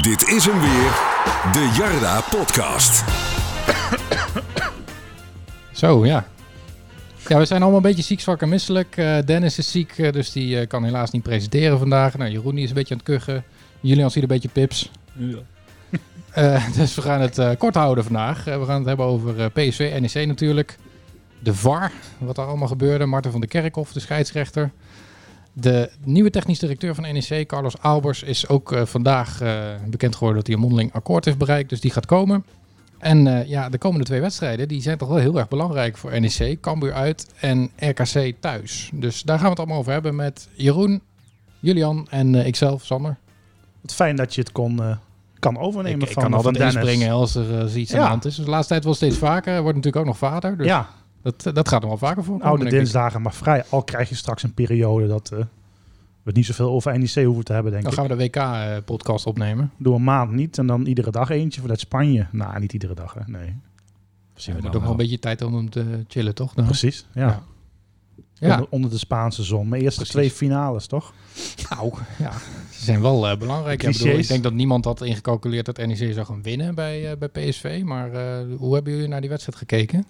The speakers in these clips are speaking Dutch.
Dit is hem weer, de Jarda Podcast. Zo, ja. Ja, we zijn allemaal een beetje ziek, zwak en misselijk. Eh, Dennis is ziek, eh, dus die eh, kan helaas niet presenteren vandaag. Nou, Jeroen die is een beetje aan het kuchen. Julian ziet een beetje pips. Eh, dus we gaan het eh, kort houden vandaag. We gaan het hebben over eh, PSV, NEC natuurlijk. De VAR, wat er allemaal gebeurde. Marten van der Kerkhof, de scheidsrechter. De nieuwe technisch directeur van NEC, Carlos Albers, is ook eh, vandaag eh, bekend geworden dat hij een mondeling akkoord heeft bereikt. Dus die gaat komen. En eh, ja, de komende twee wedstrijden die zijn toch wel heel erg belangrijk voor NEC. Cambuur uit en RKC thuis. Dus daar gaan we het allemaal over hebben met Jeroen, Julian en ikzelf, Sander. Wat fijn dat je het kon, kan overnemen ik, ik van, kan van altijd inspringen als er iets aan de hand is. Dus de laatste tijd wel steeds vaker. Hij wordt natuurlijk ook nog vader. Dus ja, dat, dat gaat nog wel vaker voor. oude dinsdagen, maar vrij. Al krijg je straks een periode dat eh, we niet zoveel over NEC hoeven te hebben, denk Dan ik. gaan we de WK-podcast opnemen. Doe een maand niet en dan iedere dag eentje vanuit Spanje. Nou, niet iedere dag, hè. Nee. Zien we dan ook wel een beetje tijd om hem te chillen, toch? Dan? Precies, ja. Ja. Ja, Onder, onder de Spaanse zon. Mijn eerste Precies. twee finales, toch? nou, ja. Ze zijn wel eh, belangrijk. Ik, bedoel, ik denk dat niemand had ingecalculeerd dat NEC zou gaan winnen bij, eh, bij PSV. Maar eh, hoe hebben jullie naar die wedstrijd gekeken?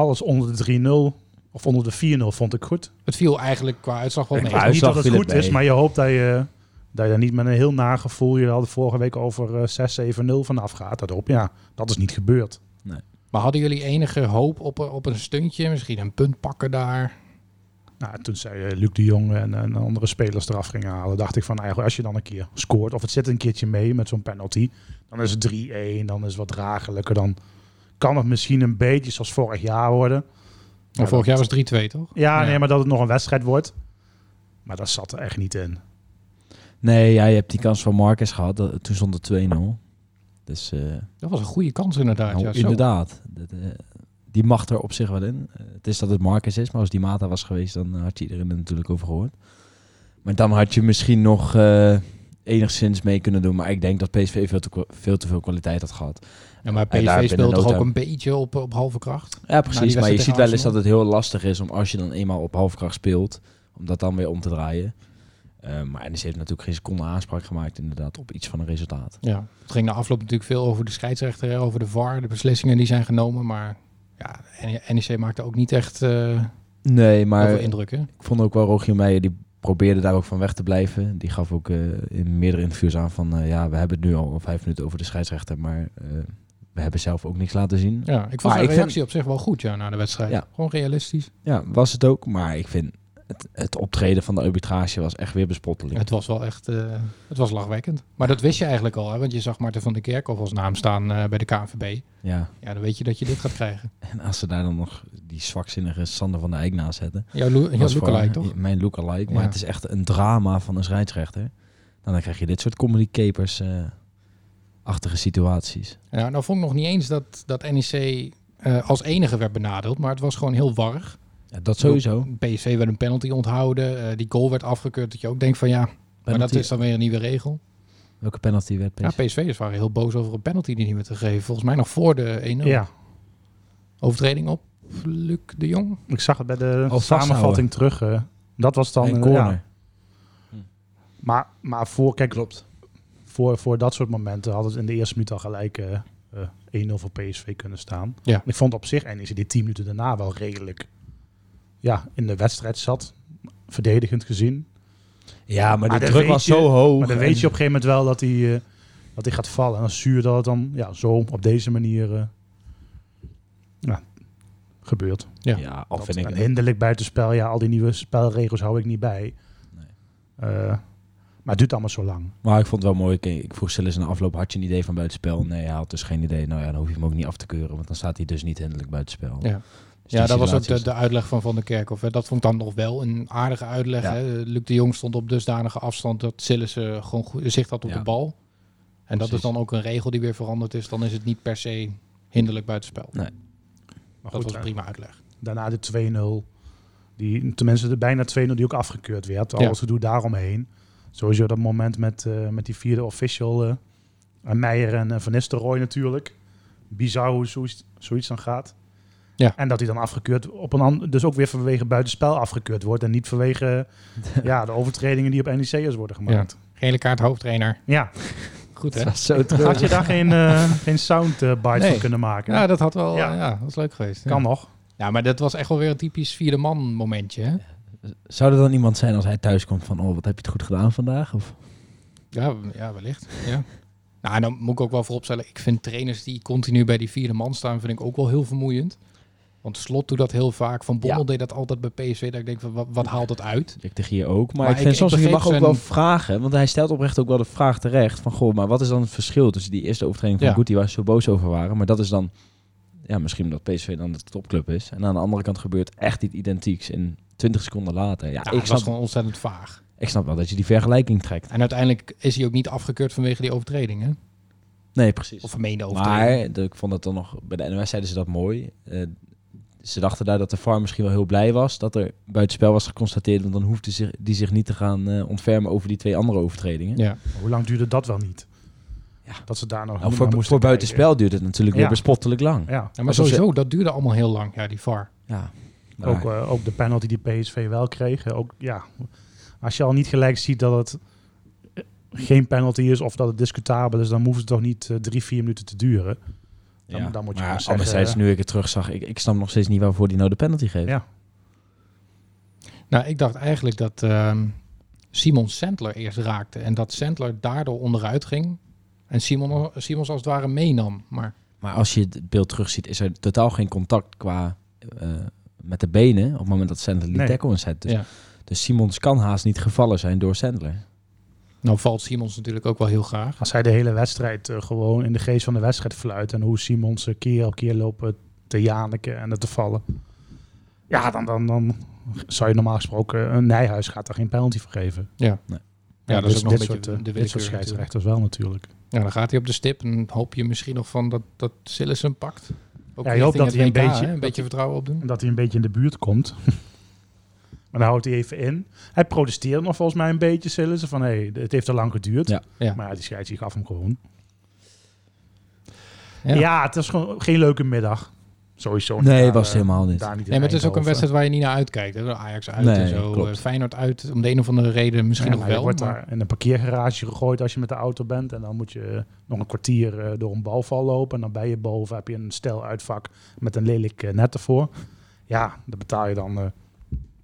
Alles onder de 3-0 of onder de 4-0 vond ik goed. Het viel eigenlijk qua uitslag wel mee. qua niet dat het goed het is, maar je hoopt dat je, dat je daar niet met een heel nagevoel... Je had vorige week over eh 6-7-0 vanaf gaat. Dat op, ja, dat is niet gebeurd. Maar hadden jullie enige hoop op, een- op een stuntje? Misschien een punt pakken daar? Nou, toen zei eh, Luc de Jong en, en andere spelers eraf gingen halen, dacht ik van eigenlijk als je dan een keer scoort of het zit een keertje mee met zo'n penalty, dan is het 3-1, dan is het wat dragelijker, dan kan het misschien een beetje zoals vorig jaar worden. Maar vorig jaar was 3-2, toch? Ja, Ja. nee, maar dat het nog een wedstrijd wordt. Maar dat zat er echt niet in. Nee, ja, je hebt die kans van Marcus gehad. Dat, toen stond het 2-0. Dus eh, Dat was een goede kans inderdaad. nou, ja, zo. inderdaad. Dat, eh, die mag er op zich wel in. Het is dat het Marcus is, maar als die Mata was geweest, dan had je iedereen er natuurlijk over gehoord. Maar dan had je misschien nog eh, enigszins mee kunnen doen. Maar ik denk dat PSV veel te, veel te veel kwaliteit had gehad. Ja, maar En daar PSV speelt toch ook een beetje op, op halve kracht? Ja, precies. Maar je ziet wel eens dat het heel lastig is om als je dan eenmaal op halfkracht speelt, om dat dan weer om te draaien. Eh, maar NEC heeft natuurlijk geen seconde aanspraak gemaakt inderdaad op iets van een resultaat. Ja. Het ging na afloop natuurlijk veel over de scheidsrechter, over de VAR, de beslissingen die zijn genomen. Maar ja, NEC maakte ook niet echt eh Nee, maar indruk. Hè? ik vond ook wel Rogier Meijer, die probeerde daar ook van weg te blijven. Die gaf ook eh, in meerdere interviews aan van, ja, we hebben het nu al vijf minuten over de scheidsrechter, maar we hebben zelf ook niks laten zien. Ja, ik vond Maar vind- reactie op zich wel goed ja, na de wedstrijd. Ja. Gewoon realistisch. Ja, was het ook, maar ik vind het, het optreden van de arbitrage was echt weer bespottelijk. Het was wel echt eh, het was lachwekkend. Maar dat wist je eigenlijk al, hè? want je zag Marten van der Kerkhoff als naam staan eh, bij de KNVB. Ja, Ja, dan weet je dat je dit gaat krijgen. en als ze daar dan nog die zwakzinnige Sander van der Eyck naast zetten. Jouw, lo- lookalike, toch? Mijn lookalike. Maar Ja. het is echt een drama van een scheidsrechter. Nou, dan krijg je dit soort comedy capers eh, achtige situaties. Ja, nou vond ik nog niet eens dat, dat NEC eh, als enige werd benadeeld, maar het was gewoon heel warrig. Ja, dat sowieso. PSV werd een penalty onthouden, eh, die goal werd afgekeurd. Dat je ook denkt van ja, maar dat is dan weer een nieuwe regel. Welke penalty werd Ja, PSV? PSV'ers waren heel boos over een penalty die niet werd gegeven. Volgens mij nog voor de 1-0. Ja, Overtreding op Luc de Jong. ik zag het bij de Oh, samenvatting terug. eh, dat was dan een eh, corner. ja. Maar, maar voor, kijk, Klopt. Voor, voor dat soort momenten had het in de eerste minuut al gelijk eh, eh, 1-0 voor PSV kunnen staan. Ja. Ik vond op zich, en is die 10 minuten daarna wel redelijk ja, in de wedstrijd zat. Verdedigend gezien. Ja, maar, Maar de druk was je- zo hoog. Maar dan en- weet je op een gegeven moment wel dat hij, eh, dat hij gaat vallen. En dan zuur dat het dan ja, zo op deze manier eh, ja, gebeurt. Ja. Ja, al Dat- vind ik... en hinderlijk buitenspel, ja, al die nieuwe spelregels hou ik niet bij. Nee. Eh, maar het duurt allemaal zo lang. Maar ik vond het wel mooi. Ik, ik vroeg Silas in de afloop, had je een idee van buitenspel? Nee, hij had dus geen idee. Nou ja, dan hoef je hem ook niet af te keuren. Want dan staat hij dus niet hinderlijk buitenspel. Ja. Dus Ja, dat was ook de, uitleg van Van der Kerkhoff. hè. Dat vond ik dan nog wel een aardige uitleg. Ja. Hè. Luc de Jong stond op dusdanige afstand dat Sillissen gewoon goed zicht had op Ja. de bal. En dat is dan ook een regel die weer veranderd is. Dan is het niet per se hinderlijk buitenspel. Maar dat goed, was een eh, prima uitleg. daarna de 2-0. Die, tenminste, de bijna 2-0 die ook afgekeurd werd. Al Ja. het gedoe daaromheen. Sowieso dat moment met, eh, met die vierde official. eh en Meijer en eh, Van Nistelrooy natuurlijk. Bizar hoe zoiets, zoiets dan gaat. Ja. En dat hij dan afgekeurd op een ander, dus ook weer vanwege buitenspel afgekeurd wordt. En niet vanwege ja, de overtredingen die op NEC'ers worden gemaakt. Gele kaart hoofdtrainer. Ja, Goed, hè? Zo. Had je daar geen, eh, geen soundbite Nee. van kunnen maken? Ja, dat had wel... Ja. Ja, dat was leuk geweest. ja. kan nog. Ja, maar dat was echt wel weer een typisch vierde man momentje, hè? Zou er dan iemand zijn als hij thuis komt van, oh, wat heb je het goed gedaan vandaag? Of? Ja, ja wellicht. Ja. Nou, en dan moet ik ook wel vooropstellen, ik vind trainers die continu bij die vierde man staan, vind ik ook wel heel vermoeiend. Want Slot doet dat heel vaak. Van Bommel Ja. deed dat altijd bij PSV. Dat ik denk, van, wat, wat haalt het uit? Ik tegen hier ook. Maar, Maar ik vind ik- soms, ik je mag ook wel vragen. Want hij stelt oprecht ook wel de vraag terecht. Van, goh, maar wat is dan het verschil tussen die eerste overtreding van Ja. Guti, waar ze zo boos over waren. Maar dat is dan, ja, misschien omdat PSV dan de topclub is. En aan de andere kant gebeurt echt iets identieks in 20 seconden later. Ja, Ja, ik, het was gewoon ontzettend vaag. ik snap wel dat je die vergelijking trekt. En uiteindelijk is hij ook niet afgekeurd vanwege die overtreding, hè? Nee, precies. Of vermeende overtreding. Maar de, ik vond het dan nog, bij de NOS zeiden ze dat mooi. Eh, ze dachten daar dat de VAR misschien wel heel blij was dat er buitenspel was geconstateerd. Want dan hoefde zich, die zich niet te gaan eh, ontfermen over die twee andere overtredingen. Ja. Hoe lang duurde dat wel niet? Ja. Dat ze daar nog Nou, voor, moesten voor kijken. buitenspel duurt het natuurlijk weer bespottelijk lang. Ja. Ja, maar ze- sowieso, dat duurde allemaal heel lang, ja, die VAR. Ja. Ook, eh, ook de penalty die PSV wel kreeg. eh, Ook, ja, als je al niet gelijk ziet dat het eh, geen penalty is of dat het discutabel is, dan hoeft het toch niet eh, drie, vier minuten te duren. Dan- ja. dan moet je maar zeggen, anderzijds, nu ik het terug zag, ik, ik snap nog steeds niet waarvoor die nou de penalty geeft. Ja. Nou, ik dacht eigenlijk dat ehm, Simon Sandler eerst raakte. En dat Sandler daardoor onderuit ging. En Simon, Simons als het ware meenam. Maar Maar als je het beeld terugziet, is er totaal geen contact qua eh, met de benen op het moment dat Sandler die Nee. tackle inzet. Dus, ja. dus Simons kan haast niet gevallen zijn door Sandler. nou valt Simons natuurlijk ook wel heel graag. Als hij de hele wedstrijd eh, gewoon in de geest van de wedstrijd fluit en hoe Simons eh, keer op keer lopen te janiken en te vallen. Ja, dan, dan, dan zou je normaal gesproken, een Nijhuis gaat daar geen penalty voor geven. Ja, En dat is ook nog een beetje soort, de Dit soort willekeur scheidsrechters wel natuurlijk. Ja, dan gaat hij op de stip en hoop je misschien nog van dat, dat Sillis hem pakt. Ook Ja, je hoopt dat hij een beetje- hè, een beetje vertrouwen opdoen. En dat hij een beetje in de buurt komt. maar dan houdt hij even in. Hij protesteerde nog volgens mij een beetje, Sillissen, van hé, hey, het heeft te lang geduurd. Ja. Ja. Maar die scheids die gaf hem gewoon. Ja. Ja. het was gewoon geen leuke middag. Sowieso. Nee, Daar, was het eh, helemaal niet. daar niet Nee, maar het is ook een wedstrijd waar je niet naar uitkijkt. Hè? Ajax uit Nee, en zo. klopt. eh, Feyenoord uit, om de een of andere reden misschien Ja, nog maar je wel. wordt maar- daar in een parkeergarage gegooid als je met de auto bent. En dan moet je eh, nog een kwartier door een balval lopen. En dan bij je boven heb je een stel uitvak met een lelijk net ervoor. Ja, daar betaal je dan... eh,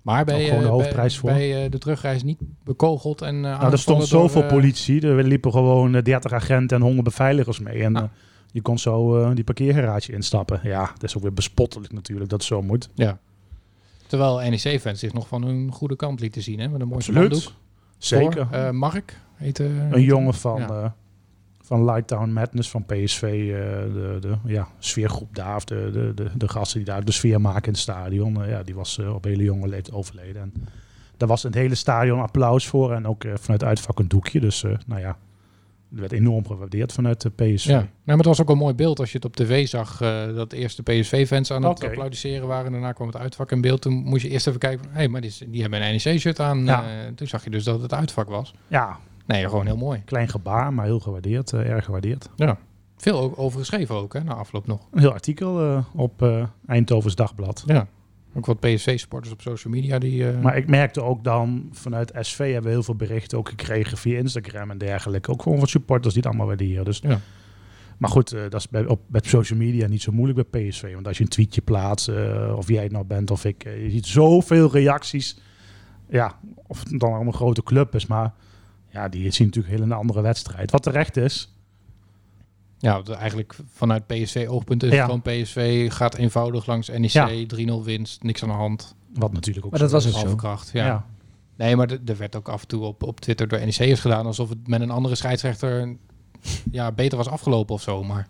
Maar bij, gewoon de hoofdprijs bij, voor. bij eh, de terugreis niet bekogeld en uh, nou, er stond zoveel politie. Er liepen gewoon eh, 30 agenten en 100 beveiligers mee. En Ah. Je kon zo eh, die parkeergarage instappen. Ja, dat is ook weer bespottelijk natuurlijk dat het zo moet. Ja. Terwijl NEC-fans zich nog van hun goede kant lieten zien. Hè? Met een mooi Absoluut. Zeker. Voor, eh, Mark heet eh, een jongen van, Ja. van Lighttown Madness van PSV. de, de ja, sfeergroep daar. Of de, de, de, de gasten die daar de sfeer maken in het stadion. ja, die was op hele jonge leeftijd overleden. En daar was het hele stadion applaus voor. En ook vanuit uitvak een doekje. Dus nou ja, er werd enorm gewaardeerd vanuit de PSV. Ja, maar het was ook een mooi beeld als je het op tv zag. eh, dat eerst de PSV-fans aan het applaudisseren waren. En daarna kwam het uitvak in beeld. Toen moest je eerst even kijken. Hé, hey, maar die, hebben een NEC-shirt aan. Ja. Eh, toen zag je dus dat het uitvak was. ja, Nee, gewoon heel mooi. klein gebaar, maar heel gewaardeerd. eh, erg gewaardeerd. Ja. Veel over geschreven ook, hè, na afloop nog. Een heel artikel op Eindhovens Dagblad. Ja. Ook wat PSV-sporters op social media die... eh, Maar ik merkte ook dan, vanuit SV hebben we heel veel berichten ook gekregen via Instagram en dergelijke. Ook gewoon van supporters die het allemaal waarderen. Dus, Ja. Maar goed, eh, dat is bij, op, met social media niet zo moeilijk bij PSV. Want als je een tweetje plaatst, eh, of jij het nou bent of ik, je ziet zoveel reacties. Ja, of het dan al een grote club is, maar ja, die zien natuurlijk een hele andere wedstrijd. Wat terecht is. Ja, eigenlijk vanuit PSV-oogpunt is Ja. gewoon PSV gaat eenvoudig langs NEC, Ja. 3-0 winst, niks aan de hand, Wat natuurlijk ook Maar dat zo was is. ook zo. halve kracht. Ja. Ja. Nee, maar er werd ook af en toe op, op Twitter door NEC'ers gedaan alsof het met een andere scheidsrechter ja, beter was afgelopen of zo. Maar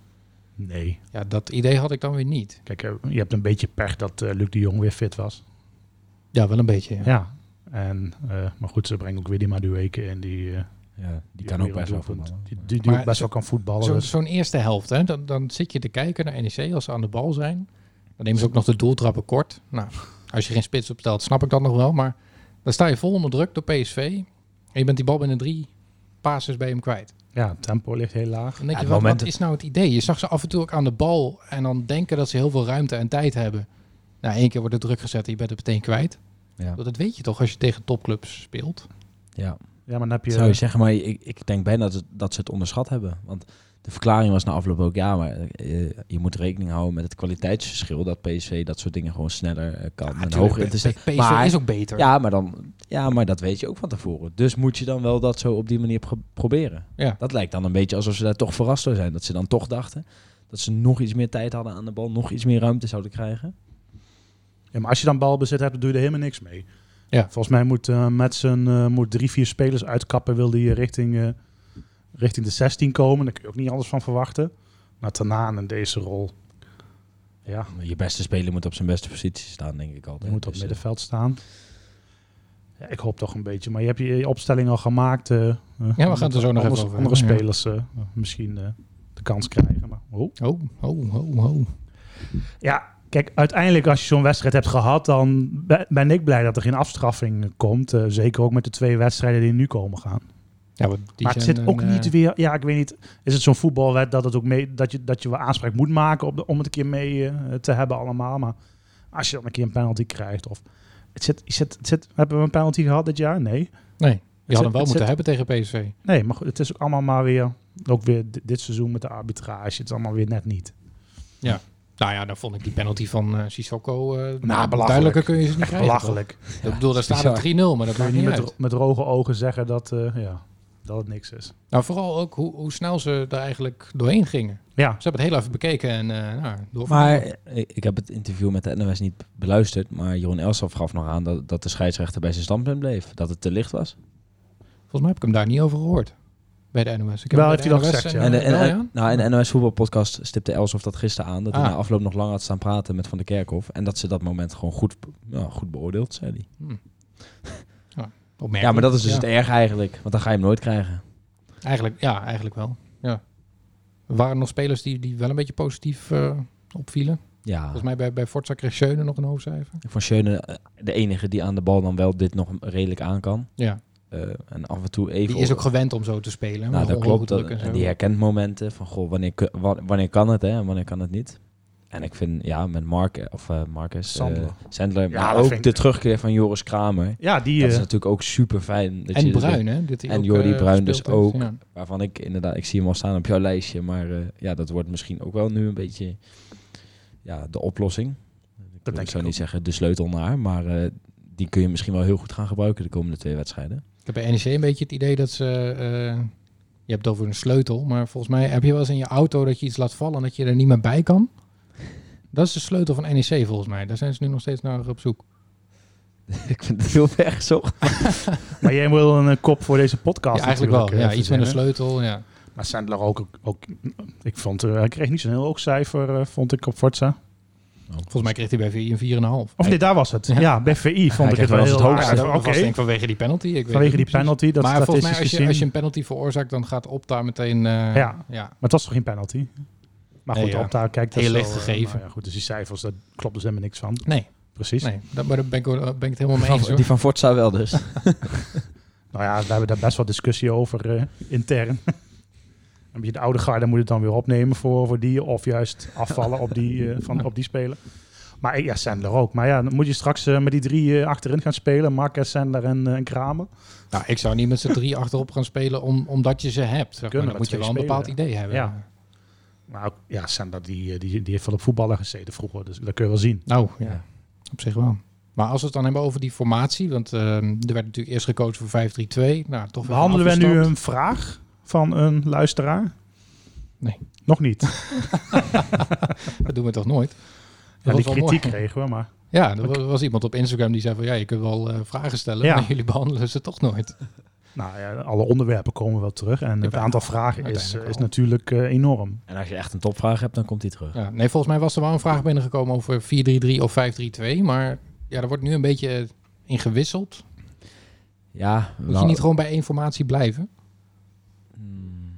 Nee. ja, dat idee had ik dan weer niet. Kijk, je hebt een beetje pech dat eh, Luc de Jong weer fit was. Ja, wel een beetje. Ja. Ja. En, eh, maar goed, ze brengen ook weer die Madueke in die... eh, Ja, die die kan ook best wel voetballen. Die, die, die ook best wel kan voetballen. Zo- dus- Zo'n eerste helft, hè, dan, dan zit je te kijken naar NEC als ze aan de bal zijn. Dan nemen ze ook nog de doeltrappen kort. Nou, als je geen spits opstelt, snap ik dat nog wel. Maar dan sta je vol onder druk door PSV. En je bent die bal binnen drie passes bij hem kwijt. Ja, het tempo ligt heel laag. Dan denk Ja, je, het wat, moment- wat is nou het idee? Je zag ze af en toe ook aan de bal en dan denken dat ze heel veel ruimte en tijd hebben. Nou, één keer wordt er druk gezet en je bent het meteen kwijt. Ja. Dat weet je toch als je tegen topclubs speelt. ja. Ja, maar dan heb je... Zou je zeggen, maar ik, ik denk bijna dat, ze- dat ze het onderschat hebben. Want de verklaring was na afloop ook, ja, maar eh, je moet rekening houden met het kwaliteitsverschil. Dat PSV dat soort dingen gewoon sneller eh, kan. en hoger in te zetten. PSV Maar- is ook beter. Ja, maar dan, ja, maar dat weet je ook van tevoren. Dus moet je dan wel dat zo op die manier pro- proberen. Ja. Dat lijkt dan een beetje alsof ze daar toch verrast door zijn. Dat ze dan toch dachten dat ze nog iets meer tijd hadden aan de bal, nog iets meer ruimte zouden krijgen. Ja, maar als je dan balbezit hebt, dan doe je er helemaal niks mee. Ja. Volgens mij moet eh met zijn eh, moet drie, vier spelers uitkappen, wil hij richting, eh, richting de 16 komen. Daar kun je ook niet anders van verwachten. Maar Tanaan in deze rol, ja, Je beste speler moet op zijn beste positie staan, denk ik altijd. die moet op Dus, eh, middenveld staan. Ja, ik hoop toch een beetje. Maar je hebt je, je opstelling al gemaakt. eh, eh, gaan het er zo nog andere, even over Andere ja. spelers eh, misschien eh, de kans krijgen. Maar, oh. Oh, oh, oh, oh. Ja, kijk, uiteindelijk als je zo'n wedstrijd hebt gehad, dan ben- ik blij dat er geen afstraffing komt. Eh, zeker ook met de twee wedstrijden die nu komen gaan. Ja, maar maar het zit ook eh, niet weer, ja, ik weet niet, is het zo'n voetbalwet dat het ook mee, dat je, dat je wel aanspraak moet maken op de, om het een keer mee eh, te hebben allemaal. Maar als je dan een keer een penalty krijgt of het zit, het zit, het zit, hebben we een penalty gehad dit jaar? Nee. Nee, zit- hem wel moeten zit- hebben tegen PSV. Nee, maar goed, het is ook allemaal maar weer, ook weer di- dit seizoen met de arbitrage, het is allemaal weer net niet. Nou ja, dan vond ik die penalty van eh Sissoko... eh belachelijk. duidelijker kun je ze niet Echt krijgen. belachelijk. Ik bedoel, daar staat het 3-0, maar dat Kun je niet met, met droge ogen zeggen dat, eh, ja, dat het niks is. Nou, vooral ook hoe, hoe snel ze er eigenlijk doorheen gingen. Ja, Ze hebben het heel even bekeken en eh nou, door. Maar ik, heb het interview met de NOS niet beluisterd, maar Jeroen Elsof gaf nog aan dat, dat de scheidsrechter bij zijn standpunt bleef. Dat het te licht was. Volgens mij heb ik hem daar niet over gehoord. Bij de NOS. Ik heb Wel heeft hij dat NOS gezegd, en, ja. En, de, en, nou, in de NOS voetbalpodcast stipte Elsof dat gisteren aan. Dat hij Ah. na afloop nog lang had staan praten met Van der Kerkhof. En dat ze dat moment gewoon goed, ja, goed beoordeeld, zei hij. Hm. Ja, maar dat is dus Ja. het erg eigenlijk. Want dan ga je hem nooit krijgen. Eigenlijk, ja, eigenlijk wel. Ja. Er waren nog spelers die, die wel een beetje positief eh, opvielen. Ja, Volgens mij bij, bij Forza kreeg Schöne nog een hoofdcijfer. ik vond Schöne eh, de enige die aan de bal dan wel dit nog redelijk aan kan. Ja, en af en toe even... die is ook gewend om zo te spelen. Nou, dat klopt. Dat, en die herkent momenten van, goh, wanneer, wanneer kan het hè, en wanneer kan het niet. En ik vind, ja, met Mark, of eh Marcus, eh, Sandler. Sandler, Ja, maar ook ik- de terugkeer van Joris Kramer. ja die, dat is eh, natuurlijk ook super fijn. Dat En je, Bruin, hè? Dat en ook, Jordi eh, Bruin dus heeft. ook. Ja. Waarvan ik inderdaad, ik zie hem al staan op jouw lijstje, maar eh, ja, dat wordt misschien ook wel nu een beetje ja, de oplossing. Ik, denk ik ik zou ook. niet zeggen de sleutel naar, maar eh, die kun je misschien wel heel goed gaan gebruiken de komende twee wedstrijden. Ik heb bij NEC een beetje het idee dat ze... eh, je hebt het over een sleutel, maar volgens mij heb je wel eens in je auto dat je iets laat vallen en dat je er niet meer bij kan. Dat is de sleutel van NEC volgens mij. Daar zijn ze nu nog steeds naar op zoek. ik vind het heel ver gezocht. maar jij wil een eh, kop voor deze podcast Ja, eigenlijk wel. natuurlijk, Ja, iets met een sleutel, ja. Maar Sandler ook, ook ik vond, eh, hij kreeg niet zo'n heel hoog cijfer, eh, vond ik op Forza. Volgens mij kreeg hij bij VI een 4,5. Of nee, daar was het. Ja. Ja, bij VI vond ik het wel wel eens heel het hoogste. Ja, dat was denk ik vanwege die penalty. Ik weet vanwege die penalty, dat maar volgens mij, als je, als je een penalty veroorzaakt, dan gaat Opta meteen... eh, Ja. ja. Maar het was toch geen penalty? Maar Nee, goed, ja. op daar kijkt dat Heel zo, licht eh, gegeven. nou ja, goed, dus die cijfers, daar klopt dus helemaal niks van. Nee, Precies. nee daar, ben ik, ben ik het helemaal mee eens. Hoor. die van Forza wel dus. Nou ja, we hebben daar best wel discussie over eh, intern. Dan moet je de oude garde moet het dan weer opnemen voor, voor die, of juist afvallen op die, eh, van, op die speler. Maar ja, Sandler ook. Maar ja, dan moet je straks eh, met die drie eh, achterin gaan spelen. Marquez, Sandler en, eh, en Kramer. Nou, ik zou niet met z'n drie achterop gaan spelen om, omdat je ze hebt. Zeg maar. Dan moet je wel een bepaald spelen, idee hebben. Ja. Maar ook, ja, Sandler die, die, die heeft wel op voetballen gezeten vroeger. Dus dat kun je wel zien. Nou, ja. Ja. Op zich wel. Maar als we het dan hebben over die formatie, want eh, er werd natuurlijk eerst gekozen voor 5-3-2. Nou, toch Behandelen we nu een vraag van een luisteraar? Nee. Nog niet. Dat doen we toch nooit? Ja, die kritiek mooi. kregen we, maar... Ja, er was, was iemand op Instagram die zei van ja, je kunt wel eh, vragen stellen, Ja. maar jullie behandelen ze toch nooit. Nou ja, alle onderwerpen komen wel terug. En het aantal vragen is, uiteindelijk is natuurlijk eh, enorm. En als je echt een topvraag hebt, dan komt hij terug. Ja, nee, volgens mij was er wel een vraag binnengekomen over 4-3-3 of 5-3-2, maar ja, er wordt nu een beetje in gewisseld. Ja, Moet wel- je niet gewoon bij één formatie blijven?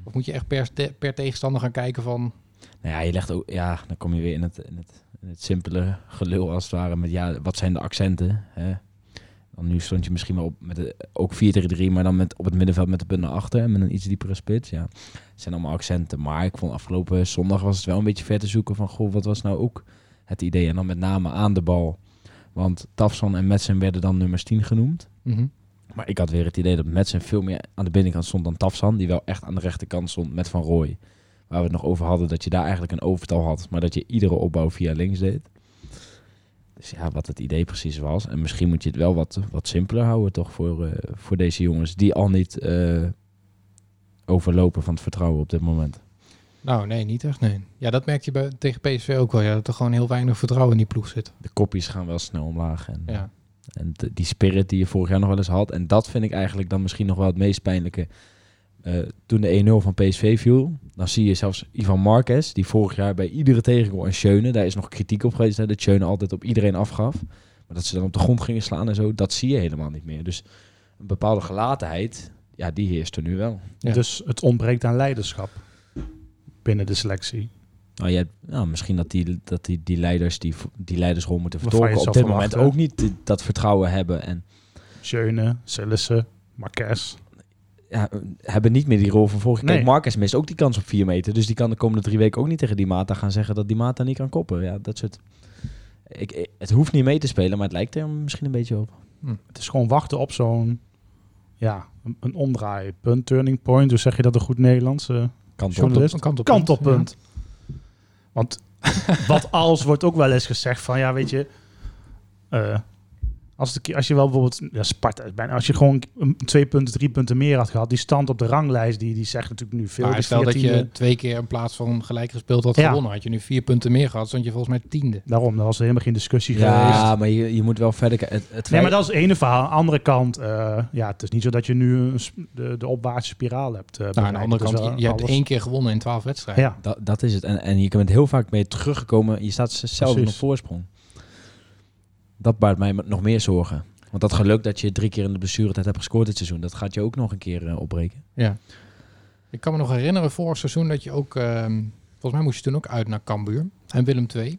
Of moet je echt per, per tegenstander gaan kijken van... Nou ja, je legt ook, ja, dan kom je weer in het, in het, in het simpele gelul als het ware met ja, wat zijn de accenten? Hè? Dan nu stond je misschien wel op met de, ook 4-3-3, maar dan met, op het middenveld met de punt naar achter en met een iets diepere spits. Ja, het zijn allemaal accenten. Maar ik vond afgelopen zondag was het wel een beetje ver te zoeken van goh, wat was nou ook het idee? En dan met name aan de bal. Want Tafson en Metsen werden dan nummers 10 genoemd. Mhm. Maar ik had weer het idee dat Madsen veel meer aan de binnenkant stond dan Tafsan. Die wel echt aan de rechterkant stond met Van Rooij. Waar we het nog over hadden dat je daar eigenlijk een overtal had. Maar dat je iedere opbouw via links deed. Dus ja, wat het idee precies was. En misschien moet je het wel wat, wat simpeler houden toch voor, eh, voor deze jongens. Die al niet eh, overlopen van het vertrouwen op dit moment. Nou, nee, niet echt, nee. Ja, dat merk je bij, tegen PSV ook wel. Ja, dat er gewoon heel weinig vertrouwen in die ploeg zit. De kopjes gaan wel snel omlaag. En, Ja. En de- die spirit die je vorig jaar nog wel eens had. En dat vind ik eigenlijk dan misschien nog wel het meest pijnlijke. Eh, toen de 1-0 van PSV viel, dan zie je zelfs Ivan Marquez, die vorig jaar bij iedere tegengoal en Schöne, daar is nog kritiek op geweest, hè, dat Schöne altijd op iedereen afgaf. Maar dat ze dan op de grond gingen slaan en zo, dat zie je helemaal niet meer. Dus een bepaalde gelatenheid, ja, die heerst er nu wel. Ja. Dus het ontbreekt aan leiderschap binnen de selectie. Nou, ja, nou, misschien dat, die, dat die, die leiders die, die leidersrol moeten je vertolken op dit moment ook niet die- dat vertrouwen hebben. En Schöne, Sillissen, Marquez. ja, hebben niet meer die rol van vorig jaar. Nee. Kijk, Marcus mist ook die kans op 4 meter. Dus die kan de komende drie weken ook niet tegen die Mata gaan zeggen dat die Mata niet kan koppen. Ja, dat soort... Ik, ik- het hoeft niet mee te spelen, maar het lijkt er misschien een beetje op. Het is gewoon wachten op zo'n ja, een, een omdraaipunt, turning point. Hoe zeg je dat in goed Nederlands? Eh, Kant op. Journalist. Een kant op kantelpunt. Want wat als wordt ook wel eens gezegd van ja, weet je, eh, als, de, als je wel bijvoorbeeld ja, Sparta is bijna, als je gewoon een- twee punten, drie punten meer had gehad, die stand op de ranglijst, die, die zegt natuurlijk nu veel. Maar stel dat 14e. je twee keer in plaats van gelijk gespeeld had Ja. gewonnen. Had je nu vier punten meer gehad, stond je volgens mij tiende. Daarom, daar was er helemaal geen discussie geweest. Ja, maar je, je moet wel verder kijken. Het, het Nee, maar dat is het ene verhaal. Aan de andere kant, eh, ja, het is niet zo dat je nu de, de opwaartse spiraal hebt. eh, Nou, aan de andere Dus kant, je, je hebt één keer gewonnen in twaalf wedstrijden. Ja, dat, dat is het. En, en je bent heel vaak mee teruggekomen. Je staat zelf Precies. op voorsprong. Dat baart mij nog meer zorgen. Want dat geluk dat je drie keer in de blessuretijd hebt gescoord dit seizoen, dat gaat je ook nog een keer eh, opbreken. Ja. Ik kan me nog herinneren vorig seizoen dat je ook... ehm, volgens mij moest je toen ook uit naar Cambuur. En Willem II.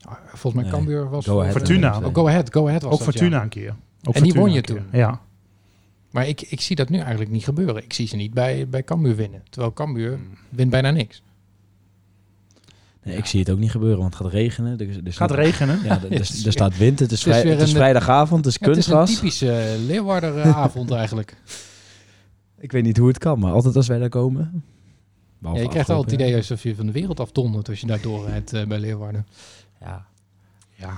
Ah, Volgens mij Nee, Cambuur was... Go Ahead Fortuna. Oh, go Ahead, go ahead was ook dat, Fortuna ja. een keer. Ook En die won je toen. Ja. Maar ik, ik zie dat nu eigenlijk niet gebeuren. Ik zie ze niet bij, bij Cambuur winnen. Terwijl Cambuur Hmm. wint bijna niks. Nee, Ik zie het ook niet gebeuren, want het gaat regenen. Er, er staat gaat regenen. Ja, er, er- er staat wind, het is, Het is vrij- weer het is een- vrijdagavond, het is Ja, het is een kunstgras. typische uh, Leeuwarder-avond eigenlijk. Ik weet niet hoe het kan, maar altijd als wij daar komen... Ja, je krijgt al het idee alsof je van de wereld afdondert als je daar doorrijdt eh, bij Leeuwarden. Ja. Ja.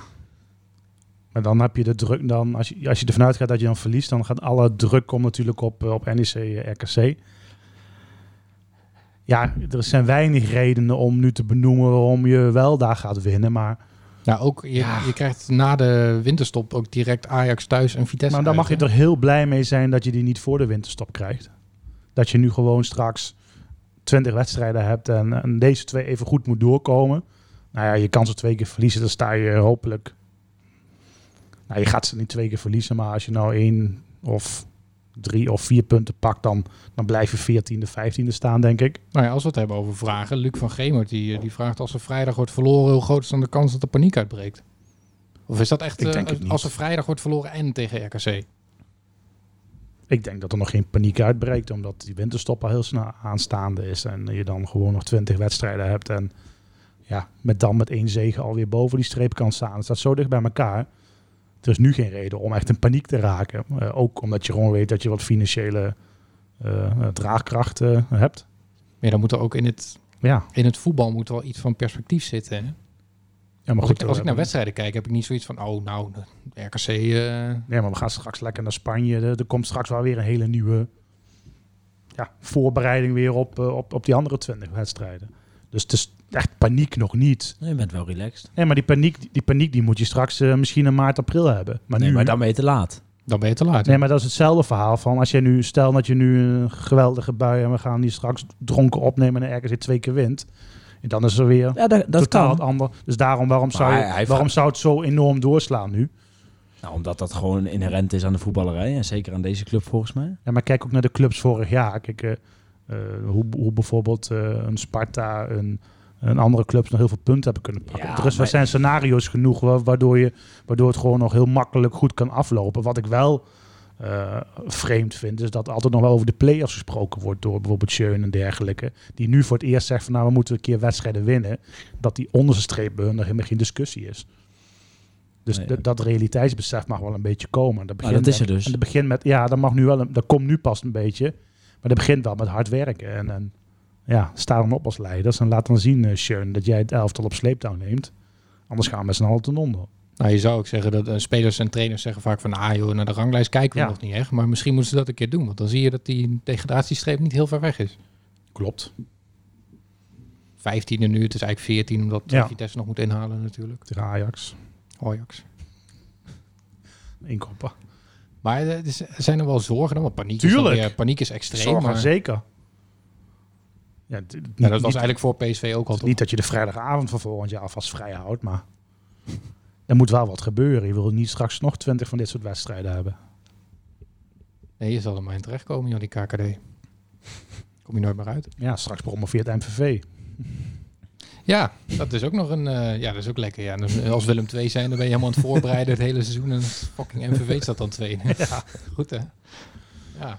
Maar dan heb je de druk, dan, als, je, als je ervan uitgaat dat je dan verliest, dan gaat alle druk komt natuurlijk op, eh, op NEC, eh, RKC. Ja, er zijn weinig redenen om nu te benoemen waarom je wel daar gaat winnen. Maar, Nou, ook je, Ja. je krijgt na de winterstop ook direct Ajax thuis en Vitesse maar dan mag je hè? er heel blij mee zijn dat je die niet voor de winterstop krijgt. Dat je nu gewoon straks 20 wedstrijden hebt en, en deze twee even goed moet doorkomen. Nou ja, je kan ze twee keer verliezen, dan sta je hopelijk... Nou, je gaat ze niet twee keer verliezen, maar als je nou één of drie of vier punten pakt, dan, dan blijf je 14e, 15e staan, denk ik. Nou ja, als we het hebben over vragen. Luc van Gemert die, eh, die vraagt als er vrijdag wordt verloren, hoe groot is dan de kans dat er paniek uitbreekt? Of is dat echt Ik eh, denk als er vrijdag wordt verloren en tegen RKC? Ik denk dat er nog geen paniek uitbreekt, omdat die winterstop al heel snel aanstaande is. En je dan gewoon nog 20 wedstrijden hebt. En ja, met dan met één zege alweer boven die streep kan staan. Het staat zo dicht bij elkaar. Er is nu geen reden om echt in paniek te raken. Eh, ook omdat je gewoon weet dat je wat financiële eh, draagkracht eh, hebt. Maar dan moet er ook in het, Ja, in het voetbal moet er wel iets van perspectief zitten. Hè? ja maar Als, goed. ik, als ik eh, naar wedstrijden kijk, heb ik niet zoiets van, oh nou, de RKC... eh, Nee, maar we gaan straks lekker naar Spanje. Er, er komt straks wel weer een hele nieuwe ja, voorbereiding weer op, eh, op, op die andere 20 wedstrijden. Dus het is echt paniek nog niet. Nee, je bent wel relaxed. Nee, maar die paniek, die paniek die moet je straks eh, misschien in maart, april hebben. Maar Nee, nu, maar dan ben je te laat. dan ben je te laat. nee, maar dat is hetzelfde verhaal van als je nu, stel dat je nu een geweldige bui en we gaan die straks dronken opnemen en ergens twee keer wint. En dan is er weer Ja, dat, dat totaal kan. het ander. Dus daarom, waarom, zou, je, hij- hij waarom zou het zo enorm doorslaan nu? Nou, omdat dat gewoon inherent is aan de voetballerij. En zeker aan deze club volgens mij. Ja, maar kijk ook naar de clubs vorig jaar. Kijk, eh, eh, hoe, hoe bijvoorbeeld eh, een Sparta, een, een andere clubs nog heel veel punten hebben kunnen pakken. Ja, er, is, maar- zijn scenario's genoeg wa- waardoor, je, waardoor het gewoon nog heel makkelijk goed kan aflopen. Wat ik wel eh, vreemd vind, is dat altijd nog wel over de play-offs gesproken wordt door bijvoorbeeld Schöne en dergelijke. Die nu voor het eerst zegt van nou, we moeten een keer wedstrijden winnen. Dat die onderste streep bij hun nog helemaal geen discussie is. Dus Nee, dat realiteitsbesef mag wel een beetje komen. Dat, Maar dat is er dus. En dat begint met, ja, dat mag nu wel, een, dat komt nu pas een beetje. Maar dat begint wel met hard werken. En, en ja, sta dan op als leiders en laat dan zien, Schön, dat jij het elftal op sleeptouw neemt. Anders gaan we met z'n allen ten onder. Nou, je zou ook zeggen dat eh, spelers en trainers zeggen vaak van... ah joh, naar de ranglijst kijken we Ja. nog niet echt. Maar misschien moeten ze dat een keer doen. Want dan zie je dat die degradatiestreep niet heel ver weg is. Klopt. 15e nu, het is eigenlijk 14 omdat Ja. Vitesse nog moet inhalen natuurlijk. Tegen Ajax. Ajax. Inkoppen. Maar eh, er zijn er wel zorgen dan, want paniek is, Tuurlijk. weer- paniek is extreem. Zorgen, maar, zeker. Ja, niet, ja, dat was niet- eigenlijk voor PSV ook al toch? niet dat je de vrijdagavond van volgend jaar alvast vrij houdt, maar er moet wel wat gebeuren. Je wil niet straks nog twintig van dit soort wedstrijden hebben. Nee, je zal er maar in terechtkomen, joh, die KKD. Kom je nooit meer uit. Ja, straks promoveert MVV. Ja, dat is ook nog een... eh, ja, dat is ook lekker. Ja. Dus als Willem 2 zijn, dan ben je helemaal aan het voorbereiden het hele seizoen. En fucking MVV staat dan 2. Ja. Goed, hè? Ja.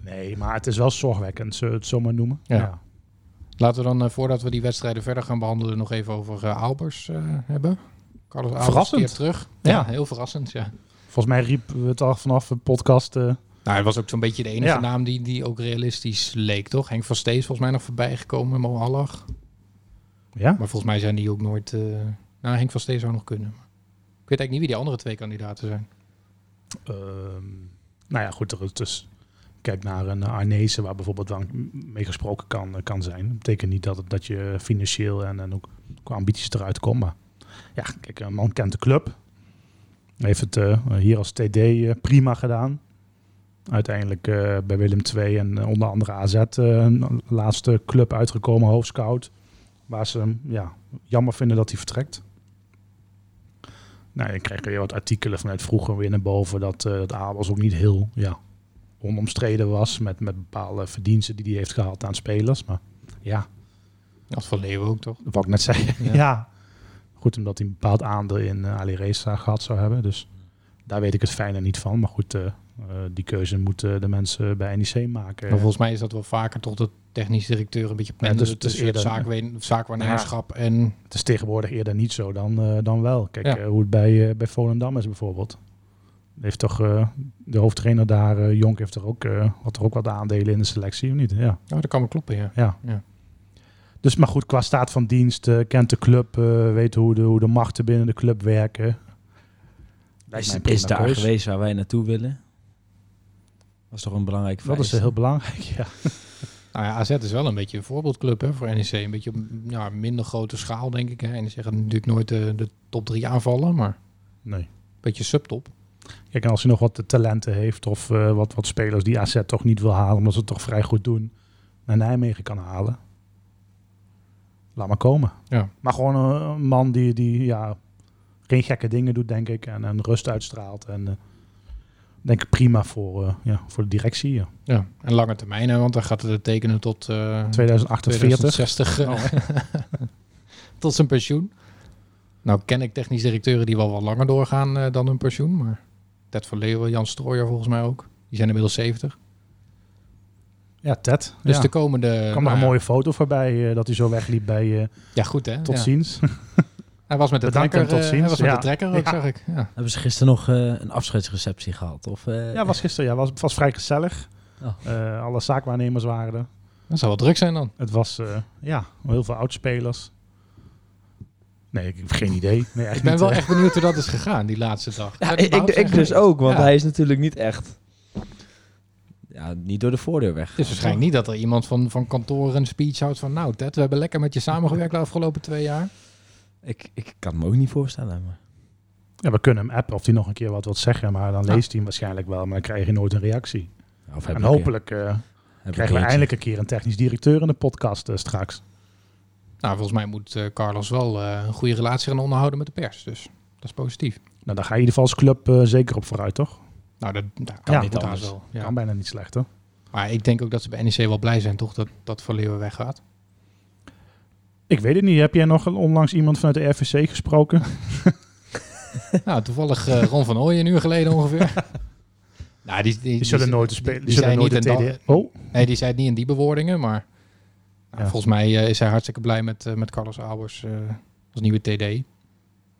Nee, maar het is wel zorgwekkend, zullen we het zo maar noemen. Ja. Laten we dan, eh, voordat we die wedstrijden verder gaan behandelen, nog even over eh, Albers eh, hebben. Carlos Albers Verrassend. keert terug. Ja, Ja. heel verrassend, ja. Volgens mij riepen we het al vanaf de podcast. Nou, hij was ook zo'n beetje de enige Ja. naam die, die ook realistisch leek, toch? Henk van Stees volgens mij nog voorbij gekomen, Mo Allach. ja? Maar volgens mij zijn die ook nooit... eh nou, Henk van Stees zou nog kunnen. Ik weet eigenlijk niet wie die andere twee kandidaten zijn. Ehm, nou ja, goed. Er is dus, kijk naar een Arnezen waar bijvoorbeeld wel mee gesproken kan, kan zijn. Dat betekent niet dat, dat je financieel en, en ook qua ambities eruit komt. Maar ja, kijk, een man kent de club. Heeft het eh, hier als TD eh, prima gedaan. Uiteindelijk eh, bij Willem II en eh, onder andere AZ eh, een laatste club uitgekomen, hoofdscout. Waar ze hem ja, jammer vinden dat hij vertrekt. Nou, je krijgt weer wat artikelen vanuit vroeger weer naar boven dat, eh dat Abels ook niet heel ja, onomstreden was met, met bepaalde verdiensten die hij heeft gehad aan spelers. Maar ja, Als Van Leeuwen ook, toch? dat wou ik net zeggen. Ja. Ja. Goed, omdat hij een bepaald aandeel in eh, Ali Reza gehad zou hebben. Dus daar weet ik het fijne niet van. Maar goed, eh, eh, die keuze moeten de mensen bij NEC maken. Maar volgens mij is dat wel vaker tot de technisch directeur een beetje pendelen het is tussen eerder- zaakwe- zaakwaarnemerschap en... Het is tegenwoordig eerder niet zo dan, dan wel. Kijk, Ja. hoe het bij, bij Volendam is bijvoorbeeld. Heeft toch eh, de hoofdtrainer daar, eh, Jonk, heeft er ook, eh, had er ook wat aandelen in de selectie, of niet? Ja. Oh, dat kan wel kloppen, ja. ja. Ja. Dus maar goed, qua staat van dienst, kent de club, eh, weet hoe de, hoe de machten binnen de club werken. Is, een is prima daar keus. geweest waar wij naartoe willen? Dat is toch een belangrijk Dat is heel belangrijk, ja. Nou ja, AZ is wel een beetje een voorbeeldclub hè, voor NEC. Een beetje op ja, minder grote schaal, denk ik. Hè. NEC gaat natuurlijk nooit de, de top 3 aanvallen, maar een Nee. beetje subtop. Kijk, en als hij nog wat talenten heeft of eh, wat, wat spelers die AZ toch niet wil halen, omdat ze het toch vrij goed doen, naar Nijmegen kan halen. Laat maar komen. Ja. Maar gewoon een, man die, die ja, geen gekke dingen doet, denk ik. En, en rust uitstraalt. En eh, denk ik prima voor, eh, ja, voor de directie. Ja. Ja, en lange termijn, hè, want dan gaat het tekenen tot eh 2048. 2060. eh, tot zijn pensioen. Nou ken ik technisch directeuren die wel wat langer doorgaan dan hun pensioen. Maar Ted van Leeuwen, Jan Strooijer volgens mij ook. Die zijn inmiddels 70. Ja, Ted. Dus ja. de komende... Er kwam nog nou een mooie foto voorbij eh, dat hij zo wegliep bij eh, Ja, goed hè. Tot ja. ziens. Hij was met de Bedankt trekker. tot eh, hij ziens. was met Ja. de trekker ook, Ja. zag ik. Ja. Hebben ze gisteren nog eh, een afscheidsreceptie gehad? Of, eh, Ja, was gisteren. Ja, was, was vrij gezellig. Oh. Eh, alle zaakwaarnemers waren er. Dat zou wel druk zijn dan. Het was eh, ja, heel veel oudspelers. Nee, ik heb geen idee. Nee, Ik ben niet, wel echt benieuwd hoe dat is gegaan, die laatste dag. Ja, ik, ik, dus ook, want Ja. hij is natuurlijk niet echt... Ja, niet door de voordeur weg. Het is waarschijnlijk niet dat er iemand van, van kantoor een speech houdt van... Nou Ted, we hebben lekker met je samengewerkt de afgelopen twee jaar. Ik, ik kan me ook niet voorstellen. Maar... Ja, we kunnen hem appen of hij nog een keer wat wil zeggen. Maar dan Ja. leest hij hem waarschijnlijk wel. Maar dan krijg je nooit een reactie. Of En hopelijk eh, ik krijgen we eindelijk een keer een technisch directeur in de podcast eh, straks. Nou, volgens mij moet eh, Carlos wel eh, een goede relatie gaan onderhouden met de pers. Dus dat is positief. Nou, daar ga je in ieder geval als club eh, zeker op vooruit, toch? Nou, dat, dat kan Ja, niet anders wel. Ja. Kan bijna niet slechter. Maar ik denk ook dat ze bij NEC wel blij zijn, toch? Dat, dat Van Leeuwen weggaat. Ik weet het niet. Heb jij nog onlangs iemand vanuit de RVC gesproken? nou, toevallig Ron van Ooyen een uur geleden ongeveer. nou, die, die, Die zullen nooit spelen. Die, die zullen zijn nooit niet de. Oh, Nee, die zei het niet in die bewoordingen, maar nou, Ja. volgens mij eh, is hij hartstikke blij met, eh, met Carlos Albers eh, als nieuwe TD. Hij heeft,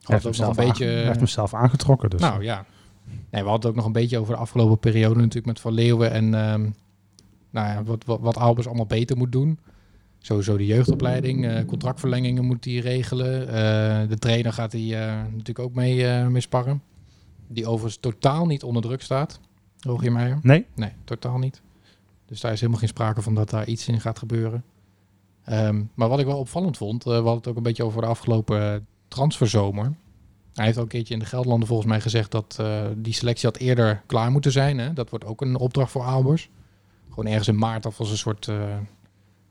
ook hem nog zelf een beetje... hij heeft hem zelf aangetrokken. Dus. Nou ja. Nee, we hadden het ook nog een beetje over de afgelopen periode natuurlijk met Van Leeuwen en ehm, nou ja, wat, wat, wat Albers allemaal beter moet doen. Sowieso de jeugdopleiding, contractverlengingen moet hij regelen. De trainer gaat hij natuurlijk ook mee, mee sparren. Die overigens totaal niet onder druk staat, Rogier Meijer. Nee? Nee, totaal niet. Dus daar is helemaal geen sprake van dat daar iets in gaat gebeuren. Ehm, maar wat ik wel opvallend vond, eh, we hadden het ook een beetje over de afgelopen eh, transferzomer. Hij heeft ook een keertje in de Gelderlanden volgens mij gezegd dat eh, die selectie had eerder klaar moeten zijn. Hè? Dat wordt ook een opdracht voor Albers. Gewoon ergens in maart of als een soort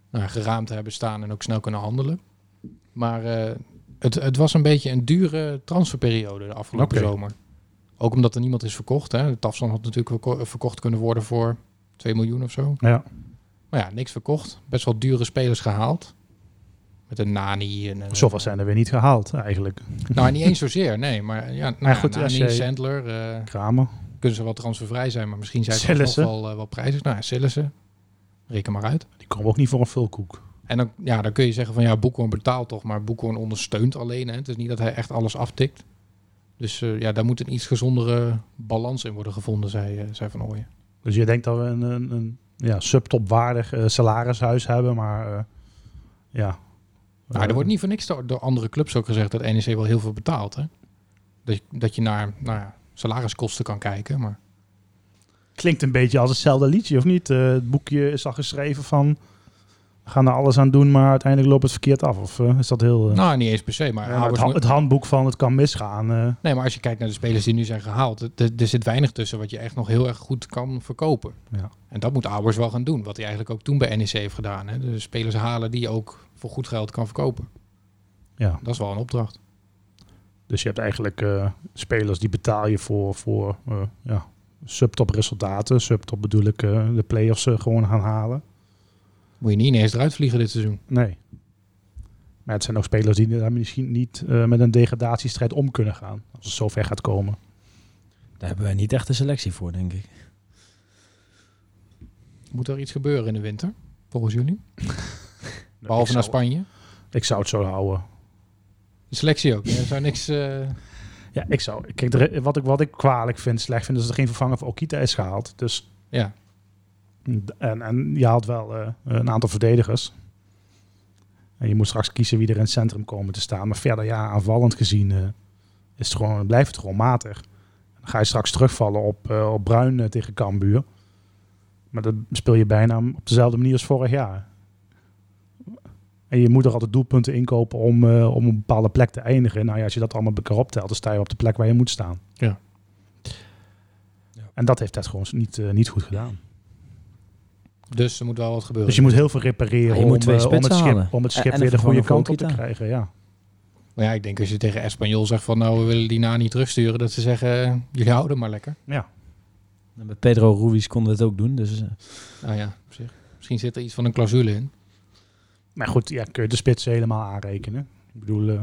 nou, geraamte hebben staan en ook snel kunnen handelen. Maar het, het was een beetje een dure transferperiode de afgelopen zomer. Ook omdat er niemand is verkocht. Hè? De Tafsan had natuurlijk verko- verkocht kunnen worden voor 2 miljoen of zo. Ja. Maar ja, niks verkocht. Best wel dure spelers gehaald. Met een Nani. En een, Zoveel zijn er weer niet gehaald eigenlijk. Nou, niet eens zozeer, nee. Maar ja, nou Maar goed, Nani, jij- Sandler, eh, Kramer. kunnen ze wel transfervrij zijn. Maar misschien zijn ze nog wel, eh, wel prijzig. Nou ja, Sillissen. Reken maar uit. Die komen ook niet voor een vulkoek. En dan, ja, dan kun je zeggen van ja, Boekhoorn betaalt toch. Maar Boekhoorn ondersteunt alleen. Hè. Het is niet dat hij echt alles aftikt. Dus eh, ja, daar moet een iets gezondere balans in worden gevonden, zei, zei Van Ooyen. Dus je denkt dat we een, een, een ja, subtopwaardig eh, salarishuis hebben, maar eh, ja. Nou, er wordt niet voor niks door, andere clubs ook gezegd dat NEC wel heel veel betaalt. Hè? Dat, je, dat je naar nou ja, salariskosten kan kijken. Maar Klinkt een beetje als hetzelfde liedje, of niet? Eh, het boekje is al geschreven van... Gaan er alles aan doen, maar uiteindelijk loopt het verkeerd af. Of eh, is dat heel... eh, nou, niet eens per se. Maar, ja, maar het, ha- handboek van het kan misgaan. eh, nee, maar als je kijkt naar de spelers die nu zijn gehaald, er, zit weinig tussen wat je echt nog heel erg goed kan verkopen. Ja. En dat moet Albers wel gaan doen. Wat hij eigenlijk ook toen bij NEC heeft gedaan. Hè? De spelers halen die je ook voor goed geld kan verkopen. ja. Dat is wel een opdracht. Dus je hebt eigenlijk spelers die betaal je voor, voor ja, subtop resultaten. Subtop bedoel ik de play-offs gewoon gaan halen. Moet je niet ineens eruit vliegen dit seizoen. Nee. Maar het zijn ook spelers die daar misschien niet eh, met een degradatiestrijd om kunnen gaan. Als het zover gaat komen. Daar hebben wij niet echt een selectie voor, denk ik. Moet er iets gebeuren in de winter, volgens jullie? Behalve ik naar Spanje. Ik zou het zo houden. De selectie ook. Er zou niks... eh, Ja, ik zou. Kijk, wat ik, wat ik kwalijk vind, slecht vind, is dat er geen vervanger voor Okita is gehaald. Dus, ja, en, en je haalt wel eh, een aantal verdedigers. En je moet straks kiezen wie er in het centrum komen te staan. Maar verder, ja, aanvallend gezien eh, is het gewoon, blijft het gewoon matig. Dan ga je straks terugvallen op, eh, op Bruin tegen Cambuur. Maar dan speel je bijna op dezelfde manier als vorig jaar. En je moet er altijd doelpunten inkopen om, om een bepaalde plek te eindigen. Nou ja, als je dat allemaal bij elkaar optelt, dan sta je op de plek waar je moet staan. Ja. Ja. En dat heeft het gewoon niet, niet goed gedaan. Dus er moet wel wat gebeuren. Dus je moet heel veel repareren Ja, je om, moet twee eh, om het schip, om het schip en weer de goede kant op te krijgen. Ja. Maar ja, ik denk als je tegen Espanyol zegt van nou, we willen die na niet terugsturen. Dat ze zeggen, eh, jullie houden maar lekker. ja. En Met Pedro Ruiz konden we het ook doen. Dus eh, Nou ja, op zich. Misschien zit er iets van een clausule in. Maar goed, ja, kun je de spitsen helemaal aanrekenen. Ik bedoel, eh,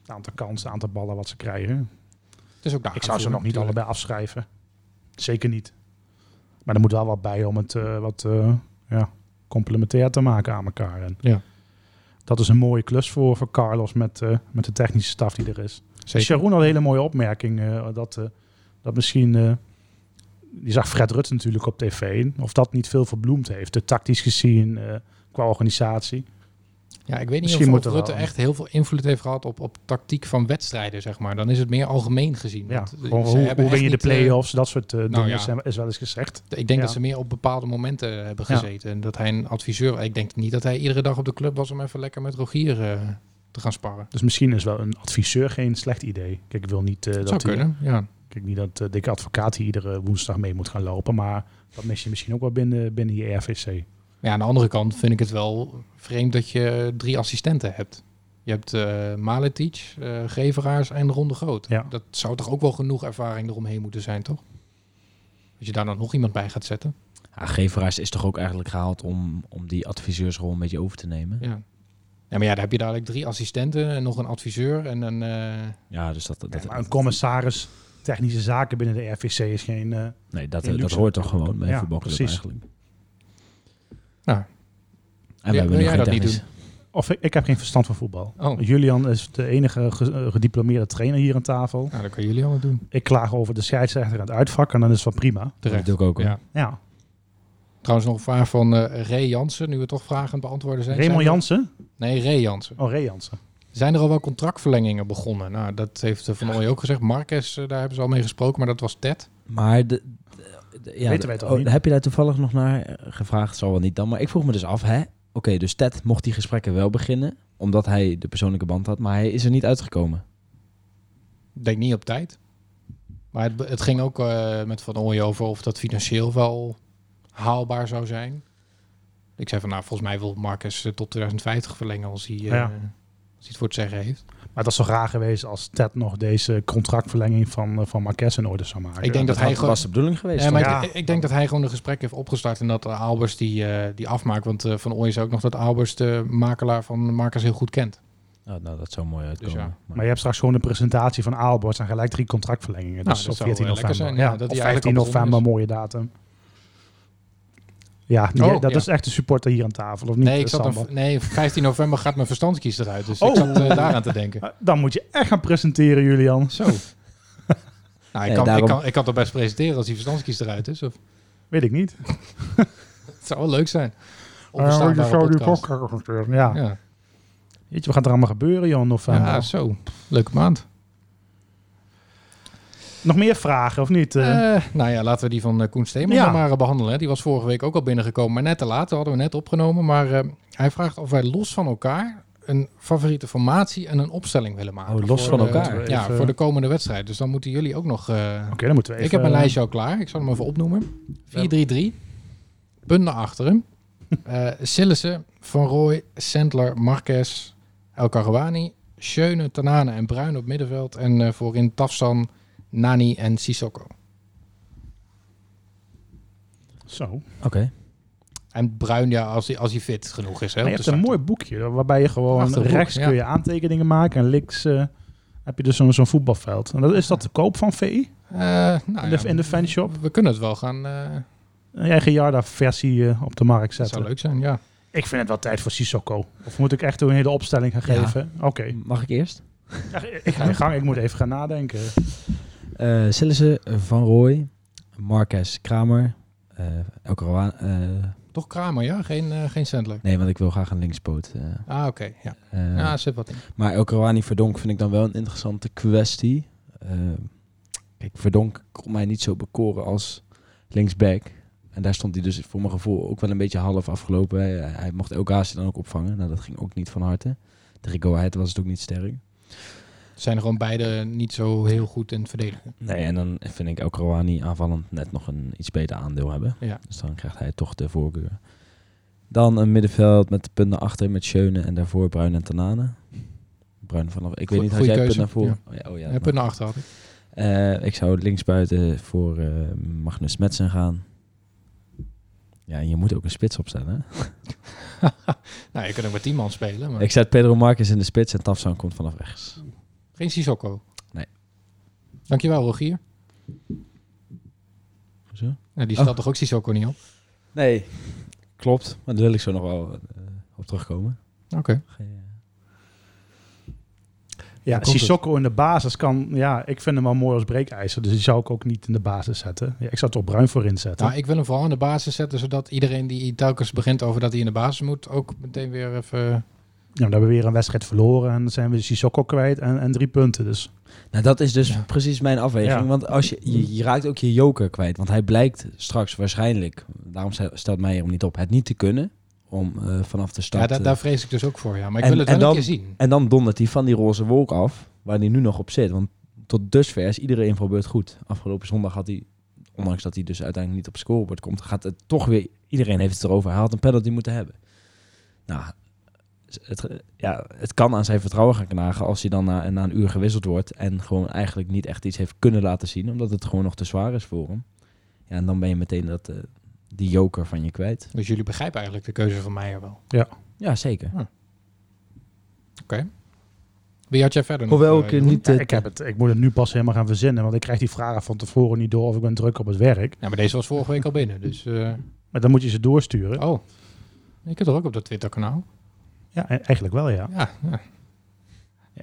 het aantal kansen, het aantal ballen wat ze krijgen. Het is ook Ik zou ze nog niet natuurlijk. allebei afschrijven. Zeker niet. Maar er moet wel wat bij om het eh, wat eh, ja, complementair te maken aan elkaar. En Ja. Dat is een mooie klus voor, voor Carlos met, eh, met de technische staf die er is. Zeker. Sharon had een hele mooie opmerking. dat, dat misschien... die zag Fred Rutte natuurlijk op tv. Of dat niet veel verbloemd heeft. De tactisch gezien, qua organisatie. Ja, ik weet niet Misschien of, Rutte wel- echt heel veel invloed heeft gehad op, op tactiek van wedstrijden, zeg maar. Dan is het meer algemeen gezien. Ja, eh, gewoon hoe, hoe win je de eh, play-offs? dat soort eh, dingen ja. zijn- is wel eens gezegd. Ik denk Ja. dat ze meer op bepaalde momenten hebben gezeten. En dat hij een adviseur... Ik denk niet dat hij iedere dag op de club was om even lekker met Rogier te gaan sparren. Dus misschien is wel een adviseur geen slecht idee. Kijk, ik wil niet Dat zou kunnen, ja. Kijk, niet dat uh, dikke advocaat hier iedere woensdag mee moet gaan lopen. Maar dat mis je misschien ook wel binnen, binnen je RVC. Maar ja, aan de andere kant vind ik het wel vreemd dat je drie assistenten hebt. Je hebt eh Maletic, eh Geveraars en Ronde Groot. Ja. Dat zou toch ook wel genoeg ervaring eromheen moeten zijn, toch? Als je daar dan nog iemand bij gaat zetten. ja, Geveraars is toch ook eigenlijk gehaald om, om die adviseursrol een beetje over te nemen. Ja. ja, maar ja, dan heb je dadelijk drie assistenten en nog een adviseur en een... eh, Ja, dus dat, dat, Ja, maar een commissaris technische zaken binnen de RVC is geen... eh, nee, dat, geen dat hoort toch gewoon bij Ja, voetbalclub precies. eigenlijk. Nou, En we wil hebben jij geen dat niet technisch. Of ik, ik heb geen verstand van voetbal. Oh. Julian is de enige ge- eh, gediplomeerde trainer hier aan tafel. Nou, dat kunnen jullie allemaal doen. Ik klaag over de scheidsrechter en het uitvak en dan is het wel prima. Terecht. Dat doe ik ook. Ja. Ja. Trouwens nog een vraag van eh Ray Jansen, nu we toch vragen aan het beantwoorden zijn. Raymond Zijn er- Jansen? Nee, Ray Jansen. Oh, Ray Jansen. Zijn er al wel contractverlengingen begonnen? Nou, dat heeft eh, Van Ooy ook gezegd. Marquez, eh, daar hebben ze al mee gesproken, maar dat was Ted. Maar de- ja, Weten wij toch oh, niet? heb je daar toevallig nog naar eh, gevraagd? Zal wel niet dan. Maar ik vroeg me dus af, hè? Oké, dus Ted mocht die gesprekken wel beginnen, omdat hij de persoonlijke band had, maar hij is er niet uitgekomen. Ik denk niet op tijd. Maar het, het ging ook eh, met Van Ooy over of dat financieel wel haalbaar zou zijn. Ik zei van, nou, volgens mij wil Marcus tot 2050 verlengen als hij, eh, Ja. als hij het voor het zeggen heeft. Maar dat zou raar geweest als Ted nog deze contractverlenging van, eh, van Marquez in orde zou maken. Ik denk dat hij gewoon- was de bedoeling geweest. Ja, maar? Ja. ik, ik denk dat hij gewoon een gesprek heeft opgestart en dat uh, Albers die, eh, die afmaakt. Want eh, Van Ooy is ook nog dat Albers de makelaar van Marcus heel goed kent. Oh, nou, dat zou mooi uitkomen. ja. Maar- Maar je hebt straks gewoon een presentatie van Aalborst en gelijk drie contractverlengingen. Nou, dus dat op zou 14 wel lekker november. zijn, ja, ja, dat of hij 15 eigenlijk al begonnen november, mooie datum. Ja, Oh, dat ja. is echt de supporter hier aan tafel, of niet? Nee, ik eh, zat een, nee, 15 november gaat mijn verstandskies eruit. Dus Oh. ik zat eh, daaraan te denken. Eh, Dan moet je echt gaan presenteren, Julian. Zo. nou, ik, Nee, kan, daarom- ik, kan, ik kan toch best presenteren als die verstandskies eruit is? Of? Weet ik niet. Het zou wel leuk zijn. Eh, Onverstaanbare zou die podcast. Ja. Ja. Weet je, wat gaat er allemaal gebeuren, Jan? November? ja, zo. Leuke maand. Nog meer vragen, of niet? Eh, Eh, nou ja, laten we die van eh, Koen Steeman Ja. dan maar eh, behandelen. hè. Die was vorige week ook al binnengekomen, maar net te laat. Dat hadden we net opgenomen. Maar eh, hij vraagt of wij los van elkaar een favoriete formatie en een opstelling willen maken. Oh, los van de- elkaar. Ja, Even- voor de komende wedstrijd. Dus dan moeten jullie ook nog... eh, Oké, dan moeten we even... ik heb mijn lijstje al klaar. Ik zal hem even opnoemen. 4-3-3. Punt naar achteren. Eh Sillissen, Van Rooij, Sandler, Marquez, El Karouani, Schöne, Tanane en Bruin op middenveld. En eh, voorin Tafsan, Nani en Sissoko. Zo. Oké. En Bruin, ja, als hij, als hij fit genoeg is. Hè, Maar je hebt een mooi boekje waarbij je gewoon boek, rechts ja. kun je aantekeningen maken en links eh, heb je dus zo'n zo'n voetbalveld. En dat, is dat te koop van VI? Eh, nou in, de, ja, in de fanshop? We kunnen het wel gaan... eh Een eigen Jarda-versie op de markt dat zetten. zou leuk zijn, ja. Ik vind het wel tijd voor Sissoko. Of moet ik echt een hele opstelling gaan Ja. geven? Oké. Mag ik eerst? Ja, ik ga in gang. Ik moet even gaan nadenken. Eh Sillissen, Van Rooij, Marquez, Kramer, eh El eh, Toch Kramer, ja? Geen, eh geen Sandler. nee, want ik wil graag een linkspoot. Ah, oké. ja. ja, zit wat in. Maar El Karouani Verdonk vind ik dan wel een interessante kwestie. Kijk, Verdonk kon mij niet zo bekoren als linksback. En daar stond hij dus voor mijn gevoel ook wel een beetje half afgelopen. Hij, hij mocht El Ghazi dan ook opvangen. Nou, dat ging ook niet van harte. Tegen Go Ahead was het ook niet sterk. Zijn er gewoon beide niet zo heel goed in het verdedigen. Nee, en dan vind ik El Karouani aanvallend net nog een iets beter aandeel hebben. Ja. Dus dan krijgt hij toch de voorkeur. Dan een middenveld met de punt naar achter met Schöne en daarvoor Bruin en Tanane. Bruin vanaf... Ik weet niet, had jij punt keuze, naar voren? ja. Oh ja, oh ja, Ja, dat punt naar achter had ik. Eh, ik zou linksbuiten voor eh, Magnus Metsen gaan. Ja, en je moet ook een spits opstellen. Nou, je kunt ook met 10 man spelen, maar Ik zet Pedro Marquez in de spits en Tafsan komt vanaf rechts. Geen Sissoko. Nee. Dankjewel, Rogier. Zo? Ja, die Oh. stelt toch ook Sissoko niet op? Nee, klopt. Maar daar wil ik zo nog wel eh, op terugkomen. Oké. Eh, Ja. Sissoko in de basis kan... Ja, ik vind hem wel mooi als breekijzer. Dus die zou ik ook niet in de basis zetten. Ja, ik zou er toch bruin voor inzetten. Nou, ik wil hem vooral in de basis zetten, zodat iedereen die telkens begint over dat hij in de basis moet, ook meteen weer even... Ja, dan hebben we weer een wedstrijd verloren. En dan zijn we Sissoko kwijt en, en drie punten. Dus Nou, dat is dus Ja. precies mijn afweging. Ja. Want als je, je, je raakt ook je joker kwijt. Want hij blijkt straks waarschijnlijk, daarom stel- stelt mij hem niet op, het niet te kunnen. Om eh, vanaf de Ja, start... daar, eh, daar vrees ik dus ook voor, ja. Maar ik En- wil het en wel een keer zien. En dan dondert hij van die roze wolk af, waar hij nu nog op zit. Want tot dusver is iedere invalbeurt goed. Afgelopen zondag had hij, ondanks dat hij dus uiteindelijk niet op het scorebord komt, gaat het toch weer, iedereen heeft het erover, hij had een penalty moeten hebben. Nou, het, ja, het kan aan zijn vertrouwen gaan knagen als hij dan na, na een uur gewisseld wordt en gewoon eigenlijk niet echt iets heeft kunnen laten zien, omdat het gewoon nog te zwaar is voor hem. Ja, en dan ben je meteen dat, eh, die joker van je kwijt. Dus jullie begrijpen eigenlijk de keuze van Meijer wel. Ja, zeker. Wie had jij verder nog? Hoewel eh, ik niet... ja, eh, ik, heb het, ik moet het nu pas helemaal gaan verzinnen. Want ik krijg die vragen van tevoren niet door of ik ben druk op het werk. Ja, maar deze was vorige week al binnen, dus... eh, Maar dan moet je ze doorsturen. Oh. Je kunt er ook op dat Twitter-kanaal. Ja, e- eigenlijk wel, ja. Ja, ja.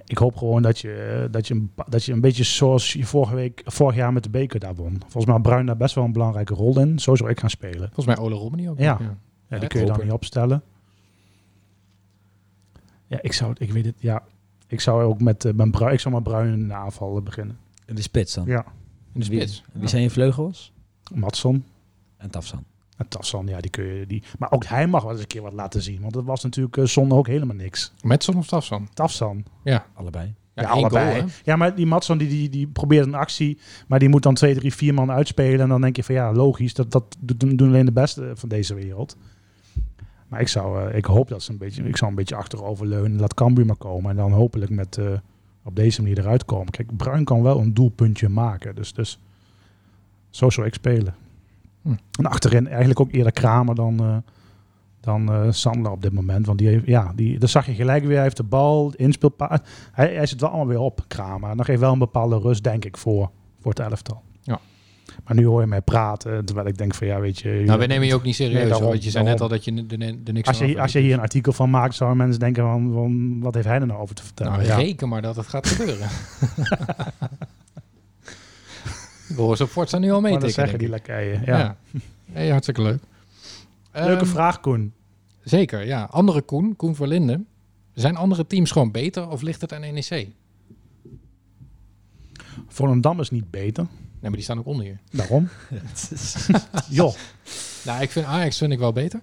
Ik hoop gewoon dat je, eh, dat je, een, dat je een beetje zoals je vorige week, vorig jaar met de beker daar won. Volgens mij had Bruin daar best wel een belangrijke rol in. Zo zou ik gaan spelen. volgens mij Ole Romani ook. Ja. Ja, Ja, die kun je dan niet opstellen. Ja, ik zou, het- ik weet het, ja. Ik zou ook met, eh, mijn bruin, ik zou met Bruin in de aanval beginnen. In de spits dan. Ja, In de Wie, spits. wie zijn je vleugels? Matson En Tafsan. En Tassan, ja, die kun je, die, maar ook hij mag wel eens een keer wat laten zien. Want dat was natuurlijk eh, zonder ook helemaal niks. Metson of Tafsan? Tafsan, Allebei. Ja, Ja, allebei. goal, hè? Ja, maar die Matson die, die, die probeert een actie, maar die moet dan twee, drie, vier man uitspelen. En dan denk je van ja, logisch, dat, dat doen doen alleen de beste van deze wereld. Maar ik, zou, eh, ik hoop dat ze een beetje, ik zou een beetje achteroverleunen. Laat Cambuur maar komen. En dan hopelijk met eh, op deze manier eruit komen. Kijk, Bruin kan wel een doelpuntje maken. Dus, dus zo zou ik spelen. Hm. En achterin eigenlijk ook eerder Kramer dan, eh dan eh Sandler op dit moment. Want die heeft, ja, die, dat zag je gelijk weer. Hij heeft de bal, inspeelpa. Hij, hij zit wel allemaal weer op, Kramer. En dat geeft wel een bepaalde rust, denk ik, voor, voor het elftal. Ja. Maar nu hoor je mij praten, terwijl ik denk van ja, weet je... Nou, we nemen je ook niet Nee, serieus. daarom, want je zei net al dat je er, niks als je, als je hier een artikel van maakt, zouden mensen denken van, van wat heeft hij er nou over te vertellen? Nou, ja. reken maar dat het gaat gebeuren. We horen op Forza nu al mee Maar dat zeggen die lakkeien. Ja. Ja. Hartstikke leuk. Leuke Ehm, vraag, Koen. Zeker, ja. Andere Koen, Koen Verlinden. Zijn andere teams gewoon beter of ligt het aan NEC? Volendam is niet beter. Nee, maar die staan ook onder je. Daarom. Joh. Nou, ik vind Ajax vind ik wel beter.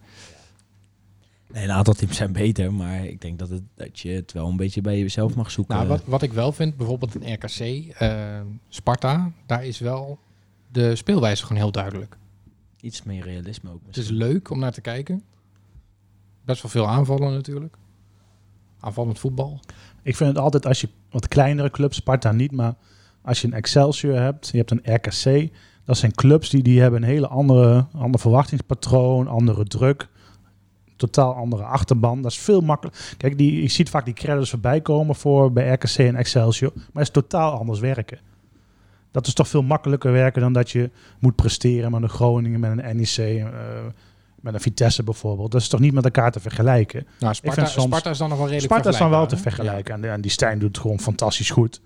Nee, een aantal teams zijn beter, maar ik denk dat, het, dat je het wel een beetje bij jezelf mag zoeken. Nou, wat, wat ik wel vind, bijvoorbeeld een RKC, eh, Sparta, daar is wel de speelwijze gewoon heel duidelijk. Iets meer realisme ook. Het is leuk om naar te kijken. Best wel veel aanvallen natuurlijk. Aanvallend voetbal. Ik vind het altijd als je wat kleinere clubs, Sparta niet, maar als je een Excelsior hebt, je hebt een RKC, dat zijn clubs die, die hebben een hele andere, ander verwachtingspatroon, andere druk, totaal andere achterban. Dat is veel makkelijker. Kijk, die, je ziet vaak die credits voorbij komen voor bij RKC en Excelsior, maar het is totaal anders werken. Dat is toch veel makkelijker werken dan dat je moet presteren met een Groningen, met een NEC, eh, met een Vitesse bijvoorbeeld. Dat is toch niet met elkaar te vergelijken. Nou, Sparta, vind soms- Sparta is dan nog wel redelijk Sparta is dan wel te vergelijken. En, en die Stijn doet het gewoon fantastisch goed.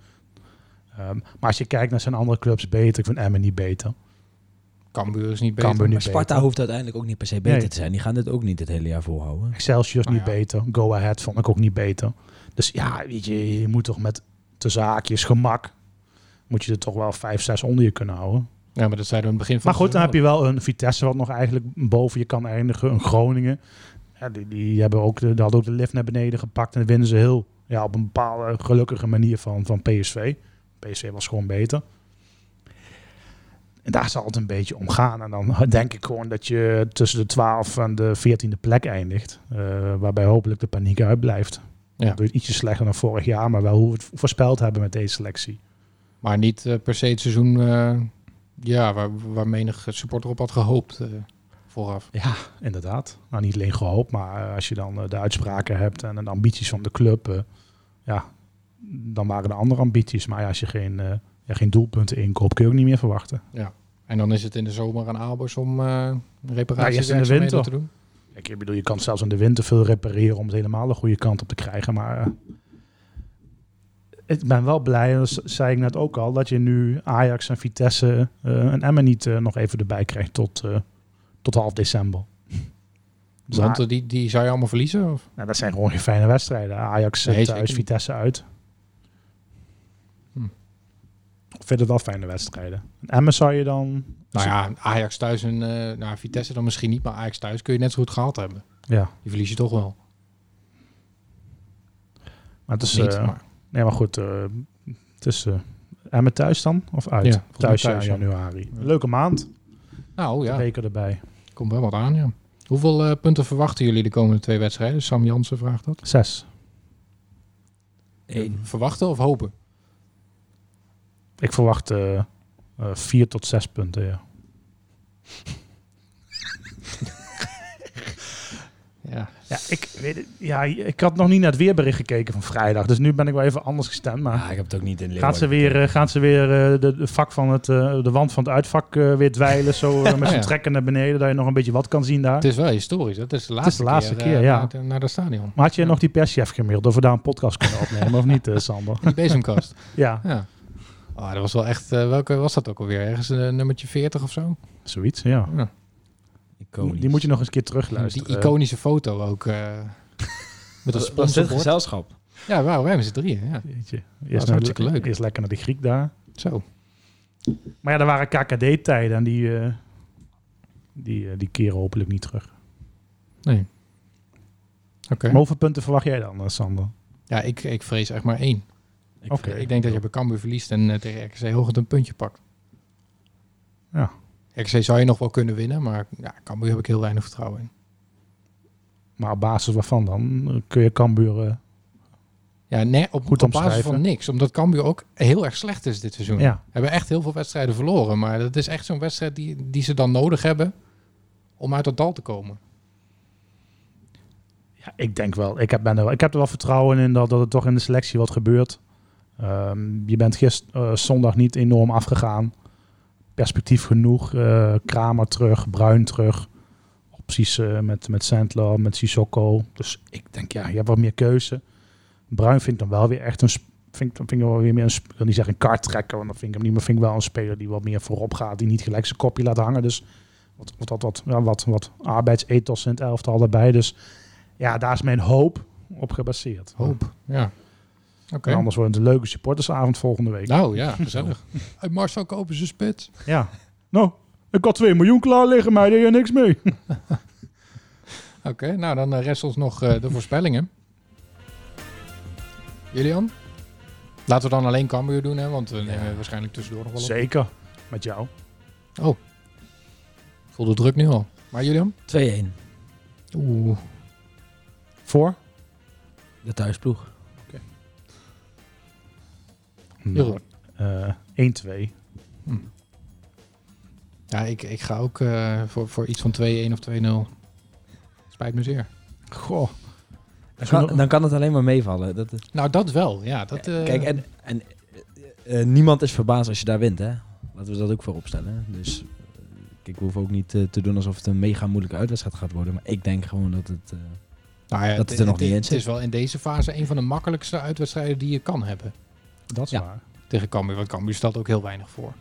Ehm, maar als je kijkt naar zijn andere clubs beter, ik vind Emmen niet beter. Cambuur is niet beter. Cambuur Maar niet Sparta beter. hoeft uiteindelijk ook niet per se beter Nee. te zijn. Die gaan dit ook niet het hele jaar volhouden. Excelsior is Nou niet ja. beter. Go Ahead vond ik ook niet beter. Dus ja, weet je, je moet toch met de zaakjes, gemak, moet je er toch wel vijf, zes onder je kunnen houden. Ja, maar dat zeiden we in het begin van Maar goed, dan heb je wel een Vitesse wat nog eigenlijk boven je kan eindigen. Een Groningen. Ja, die, die, hebben ook de, die hadden ook de lift naar beneden gepakt. En dan winnen ze heel ja, op een bepaalde gelukkige manier van, van PSV. PSV was gewoon beter. En daar zal het een beetje om gaan. En dan denk ik gewoon dat je tussen de 12 en de 14e plek eindigt. eh, waarbij hopelijk de paniek uitblijft. Ja. Het ietsje slechter dan vorig jaar, maar wel hoe we het voorspeld hebben met deze selectie. Maar niet eh, per se het seizoen eh, ja, waar, waar menig supporter op had gehoopt eh, vooraf. Ja, inderdaad. Nou, niet alleen gehoopt, maar als je dan de uitspraken hebt en de ambities van de club, ja, dan waren er andere ambities. Maar ja, als je geen, ja, geen doelpunten inkoopt, kun je ook niet meer verwachten. En dan is het in de zomer aan Albers om Ja, reparaties eerst in de winter. te doen. Kijk, ik bedoel, je kan zelfs in de winter veel repareren om het helemaal de goede kant op te krijgen. Maar eh, ik ben wel blij, dat zei ik net ook al, dat je nu Ajax en Vitesse eh, en Emmen niet nog even erbij krijgt tot, tot half december. Dus Want die, die zou je allemaal verliezen? Of? Nou, dat zijn gewoon geen fijne wedstrijden. Ajax Nee, thuis. Vitesse uit. Ik vind het wel fijne wedstrijden. En Emmen zou je dan... Nou ja, Ajax thuis en eh nou, Vitesse dan misschien niet, maar Ajax thuis kun je net zo goed gehad hebben. Ja, Die verlies je toch wel. maar het is... niet, eh, maar Nee, maar goed. eh, het is... Emmen thuis dan? Of uit? Ja, thuis, thuis, ja, ja. januari. Leuke maand. nou Ja. Beker erbij. komt wel wat aan, ja. Hoeveel eh, punten verwachten jullie de komende twee wedstrijden? Sam Jansen vraagt dat. Zes. Eén. Verwachten of hopen? Ik verwacht eh, eh, vier tot zes punten, ja. Ja. Ja, ik, weet het- ja, ik had nog niet naar het weerbericht gekeken van vrijdag. Dus nu ben ik wel even anders gestemd. Maar Ja, ik heb het ook niet in gaat ze weer, eh, gaat ze weer eh, de, de, vak van het, eh, de wand van het uitvak eh, weer dweilen? Zo eh, met zo'n Ja. trekker naar beneden, dat je nog een beetje wat kan zien daar. Het is wel historisch. Dat is de laatste, de laatste keer, keer, eh, ja. naar, de- naar dat stadion. Maar had je nog die perschef gemaild of we daar een podcast kunnen opnemen of niet, eh, Sander? Die bezemkast. Ja, ja. Oh, dat was wel echt... eh, welke was dat ook alweer? Ergens eh, nummertje 40 of zo? zoiets, ja. Ja. Iconisch. Die moet je nog eens een keer terugluisteren. Die iconische foto ook. eh met een Dat sponsorbord. gezelschap. Ja, wauw, wij hebben z'n drieën. Ja. Jeetje. is Eerst, naar hartstikke de- leuk. eerst lekker naar de Griek daar. Zo. Maar ja, er waren KKD-tijden en die, eh, die, die keren hopelijk niet terug. Nee. Oké. Hoeveel punten verwacht jij dan, Sander? Ja, ik, ik vrees echt maar één. Ik, Ik denk dat je bij Cambuur verliest en eh, tegen RKC hoogend een puntje pakt. Ja. RKC zou je nog wel kunnen winnen, maar ja, Cambuur heb ik heel weinig vertrouwen in. Maar op basis waarvan dan? Kun je Cambuur... eh, Ja, nee, op, Goed op basis van niks. Omdat Cambuur ook heel erg slecht is dit seizoen. ja. Hebben echt heel veel wedstrijden verloren. Maar dat is echt zo'n wedstrijd die, die ze dan nodig hebben om uit dat dal te komen. ja, ik denk wel. Ik heb, ben er, wel- ik heb er wel vertrouwen in dat, dat er toch in de selectie wat gebeurt. Ehm, je bent gisteren zondag niet enorm afgegaan. Perspectief genoeg. eh, Kramer terug, Bruin terug. Opties eh, met, met Sandler, met Sissoko. Dus ik denk, ja, je hebt wat meer keuze. Bruin vind ik dan wel weer echt een... Vind, vind ik wel weer meer een... Ik niet zeggen een karttrekker, want dat vind ik hem niet. Maar vind ik wel een speler die wat meer voorop gaat. Die niet gelijk zijn kopje laat hangen. Dus wat, wat, wat, wat, ja, wat, wat arbeidsethos in het elftal erbij. Dus ja, daar is mijn hoop op gebaseerd. Hoop. Ja. Oké. En anders wordt het een leuke supportersavond volgende week. Nou ja, gezellig. Uit Marcel kopen ze spits. Ja. Nou, ik had 2 miljoen klaar liggen, maar deed je niks mee. Oké, nou dan eh, rest ons nog eh, de voorspellingen. Julian? Laten we dan alleen Cambuur doen, hè? want we nemen waarschijnlijk tussendoor nog wel op. Zeker. Met jou. Voel de druk nu al. Maar Julian? 2-1. Oeh. Voor? De thuisploeg. Jeroen? Eh 1-2. Ja, ik, ik ga ook eh, voor, voor iets van 2-1 of 2-0. Spijt me zeer. Goh. Dan kan, dan kan het alleen maar meevallen. Dat, is- Nou, dat wel. Ja, dat, eh, Kijk, en, en eh, eh, niemand is verbaasd als je daar wint, hè? Laten we dat ook voorop stellen. Dus eh, we hoeven ook niet eh, te doen alsof het een mega moeilijke uitwedstrijd gaat worden. Maar ik denk gewoon dat het... eh, nou ja, dat het er nog niet in Het zit. is wel in deze fase een van de makkelijkste uitwedstrijden die je kan hebben. Dat is Ja. waar. Tegen Cambuur, want Cambuur stelt ook heel weinig voor.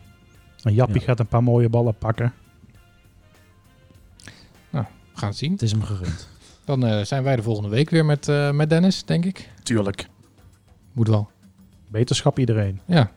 En Jappie Ja. gaat een paar mooie ballen pakken. We gaan het zien. het is hem gegund. Dan eh, zijn wij de volgende week weer met, eh, met Dennis, denk ik. Tuurlijk. Moet wel. Beterschap iedereen. Ja,